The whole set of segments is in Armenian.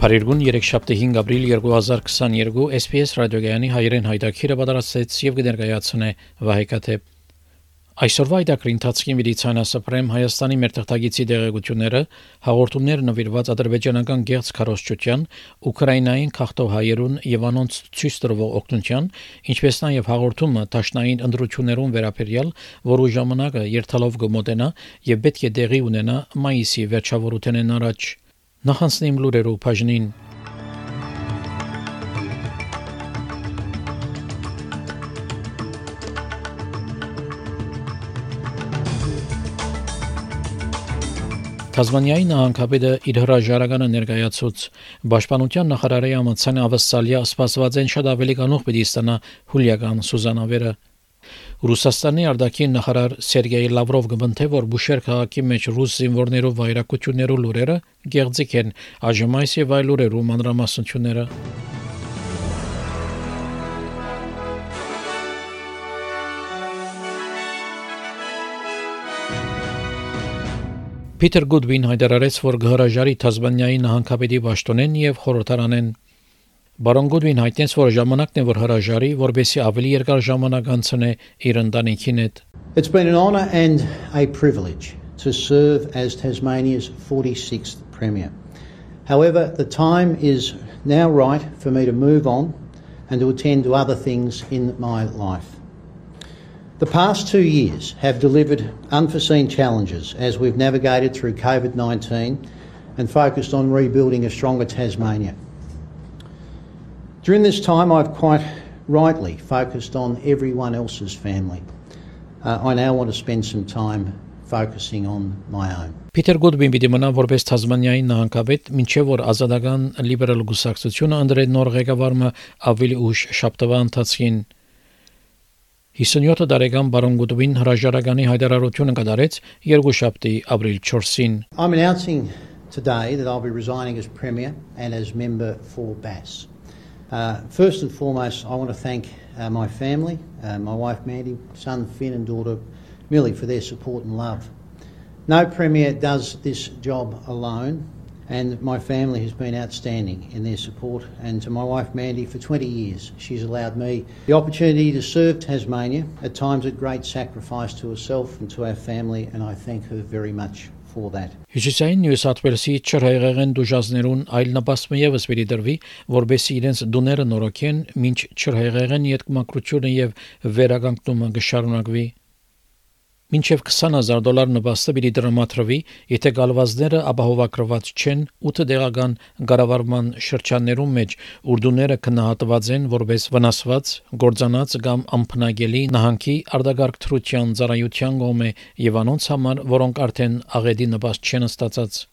Փարիգուն 3-7 ապրիլ 2022 SPS ռադիոգյանի հայրեն հայտակիրը պատրաստեց եւ կներկայացնե Վահեկաթե Այսօրվա այդակրի ընթացքի միլիցիանասպրեմ Հայաստանի մեր թղթագիտի դեղեցությունները հաղորդումներ նվիրված ադրբեջանական գեղձ քարոշչության, Ուկրաինային խախտող հայերուն եւ անոնց ցույց տրվող օգնության, ինչպես նաեւ հաղորդումը Տաշնային ընդրություններուն վերաբերյալ, որու ժամանակը երթալով կմոտենա եւ պետք է դեղի ունենա մայիսի վերջավորութենեն առաջ։ Նախանցնիմ լուրերով բաժնին Թազմանիայի նահանգապետը իր հրաժարականը ներկայացուց. Պաշտպանության նախարարի ամացան ավսալիա սպասված են շատ ավելի կանող պիտի ստանա հուլիական Սուզանավերը Ռուսաստանի արտաքին նախարար Սերգեյ Լավրով գտնթե որ Բուշեր քաղաքի մեջ ռուս զինվորներով վայրակություններով լուրերը գեղձիկ են ԱԺՄ-ից եւ այլ լուրերու մանրամասնությունները Պիտեր Գուդվին հայտարարեց, որ գհրաժարի Թազմանիայի նահանգապետի պաշտոնեն եւ խորհրդարանեն Բարոն Գուդվին հայտնեց, որ ժամանակն է, որ հրաժարի, որբեսի ավելի երկար ժամանակ անցնե իր ընտանիքին հետ։ It's been an honour and a privilege to serve as Tasmania's 46th Premier. However, the time is now right for me to move on and to attend to other things in my life. The past two years have delivered unforeseen challenges as we've navigated through COVID 19 and focused on rebuilding a stronger Tasmania. During this time, I've quite rightly focused on everyone else's family. Uh, I now want to spend some time focusing on my own. Պիտեր Գոդբին պիտի մնա որպես Թազմանիայի նահանգապետ, ինչեւ որ ազատական լիբերալ գուսակցությունը անդրեդ նոր ղեկավարը ավելի ուշ շաբթվա ընթացքին 57 տարեկան բարոն Գոդբին հրաժարականի հայտարարությունը կդարեց երկուշաբթի ապրիլ 4-ին։ I'm announcing today that I'll be resigning as premier and as member for BAS. Uh, first and foremost, I want to thank uh, my family, uh, my wife Mandy, son Finn, and daughter Millie for their support and love. No Premier does this job alone, and my family has been outstanding in their support. And to my wife Mandy, for 20 years, she's allowed me the opportunity to serve Tasmania, at times at great sacrifice to herself and to our family, and I thank her very much for that. Հյուսիսային Նյու Սաթ Ուելսի չրհեղեղեն դուժազներուն այլ նպաստը եւս պիտի դրվի, որբեսի իրենց դուները նորոգեն, ինչ չրհեղեղեն յետկմակրությունը եւ վերագանքումը կշարունակվի։ Մինչև 20000 դոլար նպաստը պիտի դրամատրվի, եթե գալվածները ապահովակրված չեն 8 դեղական գարավարման շրջաններում մեջ, ուրդուները քնահատված են որպես վնասված, գործանած կամ ամփնագելի նահանգի արտագարկ թրության ծառայության գոմե եւ անոնց համար, որոնք արդեն աղեդի նպաստ չեն ստացած։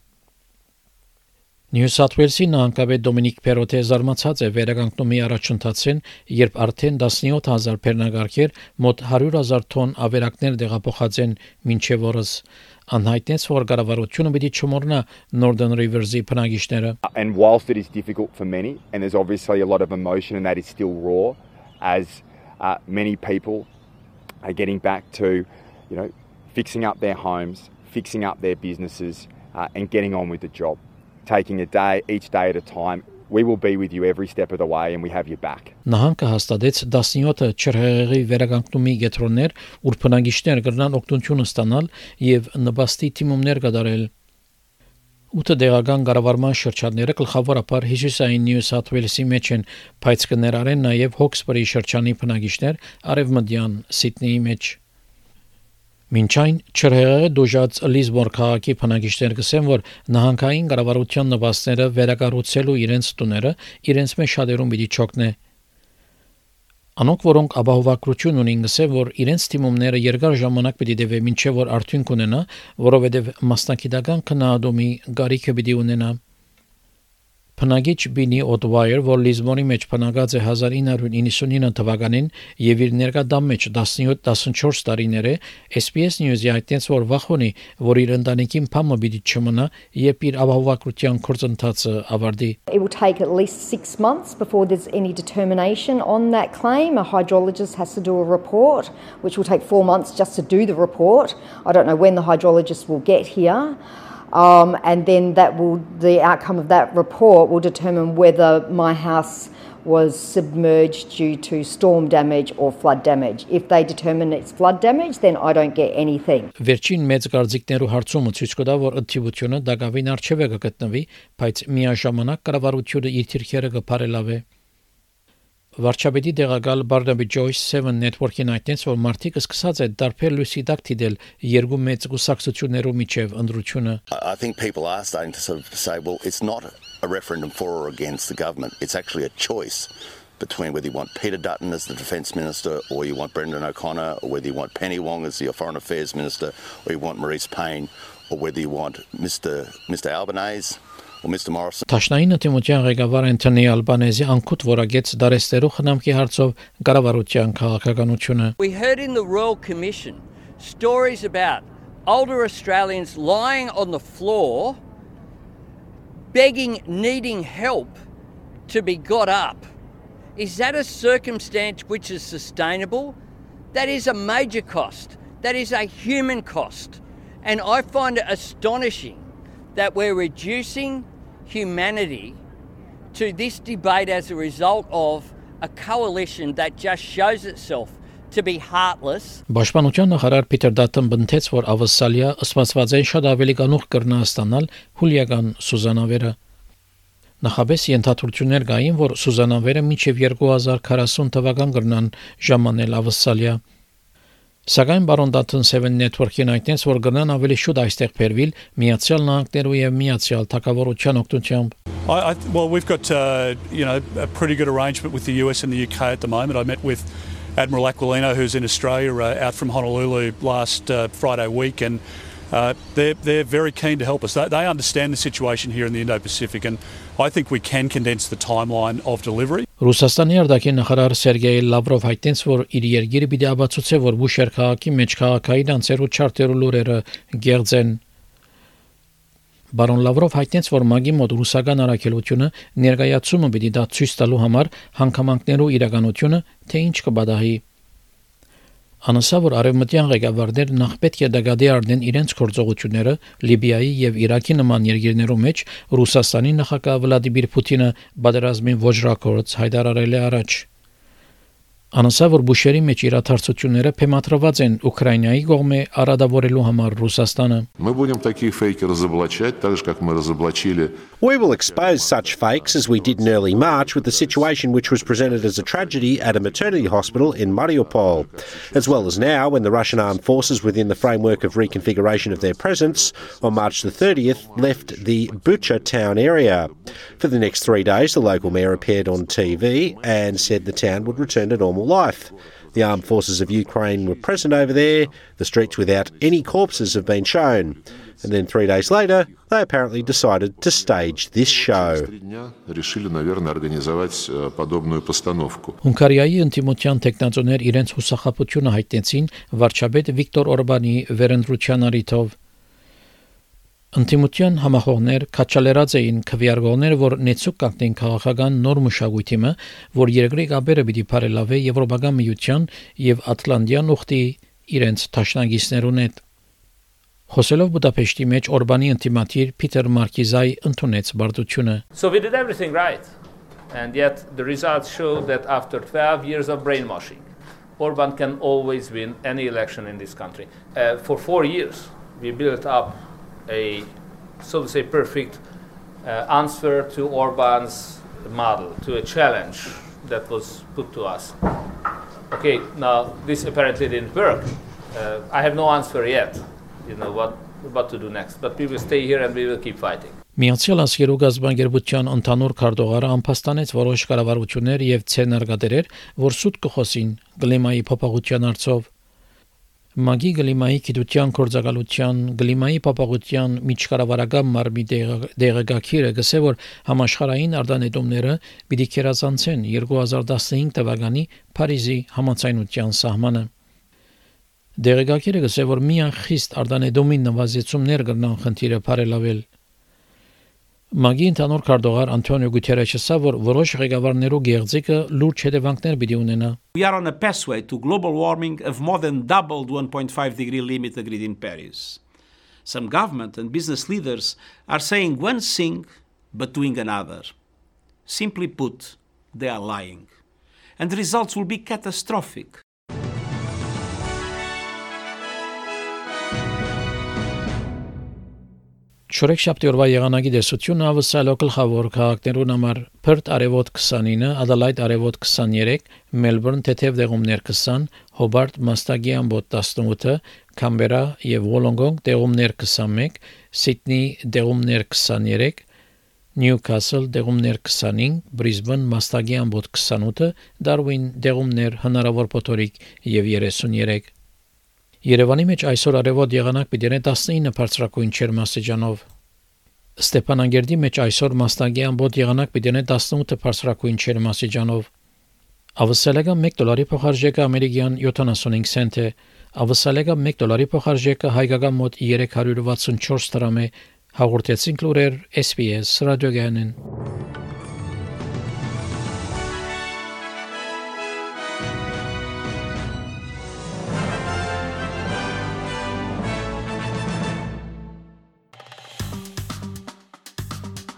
Նյու Սաթ Ուելսի նահանգապետ Դոմինիկ Պերոտե զարմացած է վերականգնումի առաջընթացին, երբ արդեն 17000 բեռնագարքեր մոտ 100000 տոն ավերակներ դեղափոխած են մինչև օրս անհայտնեց որ կառավարությունը պիտի չմոռնա Northern Rivers-ի բնակիչները And whilst it is difficult for many and there's obviously a lot of emotion and that is still raw as uh, many people are getting back to you know fixing up their homes, fixing up their businesses uh, and getting on with the job. Taking a day each day at a time. We will be with you every step of the way and we have your back. Նահանգը հաստատեց 17 չրհեղեղի վերականգնումի գետրոններ, ուր բնակիչներ կրնան օգնություն ստանալ եւ նպաստի թիմումներ կդարել։ Ութը դեղական կառավարման շրջանները գլխավորապես հյուսիսային Նյու Սաթ Ուելսի մեջ են, բայց կներառեն նաև Հոքսբերի շրջանի բնակիչներ, արևմտյան Սիդնեի մեջ։ Մինչ այն չրհեղը դոժած Լիզբոն քաղաքի բնակիչներ գսեն, որ նահանգային կառավարության նվաստները վերակառուցելու իրենց տուները իրենց մեջ շատերուն պիտի չօգնե։ Անոնք, որոնք ապահովակրություն ունին, գսեն, որ իրենց թիմումները երկար ժամանակ պիտի դեվե, մինչև որ արդյունք ունենա, որովհետև մասնակիտական քննադոմի գարիքը պիտի ունենա։ Փնագիչ Բինի Օտվայեր, որ Լիզբոնի մեջ փնագած է 1999 թվականին եւ իր ներկադամ մեջ 17-14 տարիներ է, SPS News-ի հայտնեց, որ վախոնի, որ իր ընտանիքին փամը պիտի չմնա, երբ իր ապահովակրության գործընթացը ավարտի։ It will take at least 6 months before there's any determination on that claim. A hydrologist has to do a report, which will take 4 months just to do the report. I don't know when the hydrologist will get here. Um, and then that will the outcome of that report will determine whether my house was submerged due to storm damage or flood damage. If they determine it's flood damage, then I don't get anything. Վերջին մեծ գարձիկներու հարցումը ցույց կտա, որ ըթիվությունը դակավին արժեվ է կգտնվի, բայց միաժամանակ կառավարությունը իր թիրքերը կփարելավե։ Վարչապետի դեղակալ Barnaby Joyce 7 Network-ին այդտենց որ մարտիկ սկսած է դարբեր լույսի դակ դիդել երկու մեծ կուսակցություններով միջև ընդրությունը I think people are starting to sort of say well it's not a referendum for or against the government. It's actually a choice between whether you want Peter Dutton as the defence minister or you want Brendan O'Connor or whether you want Penny Wong as the foreign affairs minister or you want Maurice Payne or whether you want Mr Mr Albanese or Mr Morrison Տաշնային ընդդիմության ղեկավար Անթոնի Ալբանեզի անկուտ որագեց դարեստերու խնամքի հարցով կառավարության քաղաքականությունը We heard in the Royal Commission stories about older Australians lying on the floor, begging, needing help to be got up. Is that a circumstance which is sustainable? That is a major cost. That is a human cost. And I find it astonishing that we're reducing humanity to this debate as a result of a coalition that just shows itself to be heartless. Պաշտպանության նախարար Պիտեր Դատն բնթեց, որ ավսալիա ըսմացված են շատ ավելի կանուխ կրնա ստանալ հուլիական Սուզանավերը։ Նախաբես ենթադրություններ կային, որ Սուզանավերը մինչև 2040 թվական կրնան ժամանել ավսալիա։ Սակայն բարոն Դաթն 7 Network-ին այդտենց որ գնան ավելի շուտ այստեղ բերվիլ Միացյալ Նահանգներու եւ Միացյալ Թագավորության օգնությամբ I, I, well, we've got uh, you know a pretty good arrangement with the US and the UK at the moment. I met with Admiral Aquilino, who's in Australia, uh, out from Honolulu last uh, Friday week, and uh, they're they're very keen to help us. They, they understand the situation here in the Indo-Pacific, and I think we can condense the timeline of delivery. Ռուսաստանի արտաքին նախարար Սերգեյ Լավրով հայտնեց, որ իր երկիրը պիտի ապացուցե, որ Բուշեր քաղաքի մեջ քաղաքային անձերու չարտերու լուրերը գերձեն Բարոն Լավրով հայտնեց, որ մագի մոտ ռուսական առաքելությունը ներկայացումը պիտի դա ցույց տալու համար հանգամանքներու իրականությունը, թե ինչ կբադահի։ Անասա որ արևմտյան ղեկավարները նախ պետք է դագադի արդեն իրենց գործողությունները Լիբիայի եւ Իրաքի նման երկրներում մեջ Ռուսաստանի նախագահ Վլադիմիր Պուտինը բادرազմին ոչ ռակորդ հայտարարել է առաջ։ Անասա որ Բուշերի մեջ իրաթարցությունները փեմատրված են Ուկրաինայի կողմէ արադավորելու համար Ռուսաստանը։ Мы будем такие фейки разоблачать, так же, как мы разоблачили We will expose such fakes as we did in early March with the situation which was presented as a tragedy at a maternity hospital in Mariupol, as well as now when the Russian armed forces, within the framework of reconfiguration of their presence, on March the 30th left the Bucha town area. For the next three days, the local mayor appeared on TV and said the town would return to normal life. The armed forces of Ukraine were present over there. The streets without any corpses have been shown. And then three days later, they apparently decided to stage this show. Հունգարիայի ընտիմության տեխնատոներ իրենց հուսախապությունը հայտնեցին վարչապետ Վիկտոր Օրբանի վերընտրության առիթով Ընտիմության համախոհներ քաչալերած էին քվյարկողներ, որ նեցուկ կանգնեն քաղաքական նոր մշակույթը, որ երկրի գաբերը պիտի բարելավե Եվրոպական միության եւ Ատլանտյան ուխտի իրենց ճաշնագիսներուն հետ։ Խոսելով Բուդապեշտի մեջ Օրբանի ընտիմատիր Պիտեր Մարկիզայ ընդունեց բարդությունը։ So we did everything right. And yet the results show that after 12 years of brainwashing, Orban can always win any election in this country. Uh, for four years, we built up a, so to say, perfect uh, answer to Orban's model, to a challenge that was put to us. Okay, now this apparently didn't work. Uh, I have no answer yet, you know, what, what to do next. But we will stay here and we will keep fighting. Միացյալ Ասիերու գազբանգերության ընդհանուր քարտուղարը անփաստանեց որոշ կառավարություններ եւ ցենարգադերեր, որ սուտ կխոսին կլիմայի փոփոխության արծով։ Մագի գլիմայի գիտության կորցակալության գլիմայի պապաղության միջկառավարական մարմի դեղագակիրը գսե որ համաշխարհային արտանետումները պիտի կերազանցեն 2015 թվականի Փարիզի համացայնության սահմանը Դեղագակիրը գսե որ միան խիստ արտանետումին նվազեցումներ կրնան խնդիրը բարելավել Մագի ընդհանուր քարտուղար Անտոնիո Գուտերեշը ասա որ որոշ ղեկավարներու գեղձիկը լուրջ հետևանքներ պիտի ունենա We are on a pathway to global warming of more than double the 1.5 degree limit agreed in Paris. Some government and business leaders are saying one thing but doing another. Simply put, they are lying. And the results will be catastrophic. Շորեքշաբթի օրվա եղանակի դեսությունը ավսալո գլխավոր քաղաքներուն համար Perth արևոտ 29, Adelaide արևոտ 23, Melbourne թեթև դեղումներ 20, Hobart մաստագի ամբոտ 18, Canberra եւ Wollongong դեղումներ 21, Sydney դեղումներ 23, Newcastle դեղումներ 25, Brisbane մաստագի ամբոտ 28, Darwin դեղումներ հնարավոր փոթորիկ եւ 33 Երևանի մեջ այսօր արևոտ եղանակ պիտի 19 բարձրակույն չերմասեջանով Ստեփանագերդի մեջ այսօր մասնագի ամբոտ եղանակ պիտի 18 բարձրակույն չերմասեջանով Ավսալեգա 1 դոլարի փոխարժեքը ամերիկյան 75 سنت է Ավսալեգա 1 դոլարի փոխարժեքը հայկական մոտ 364 դրամ է հաղորդեցին լուրեր SPS ռադիոգյանեն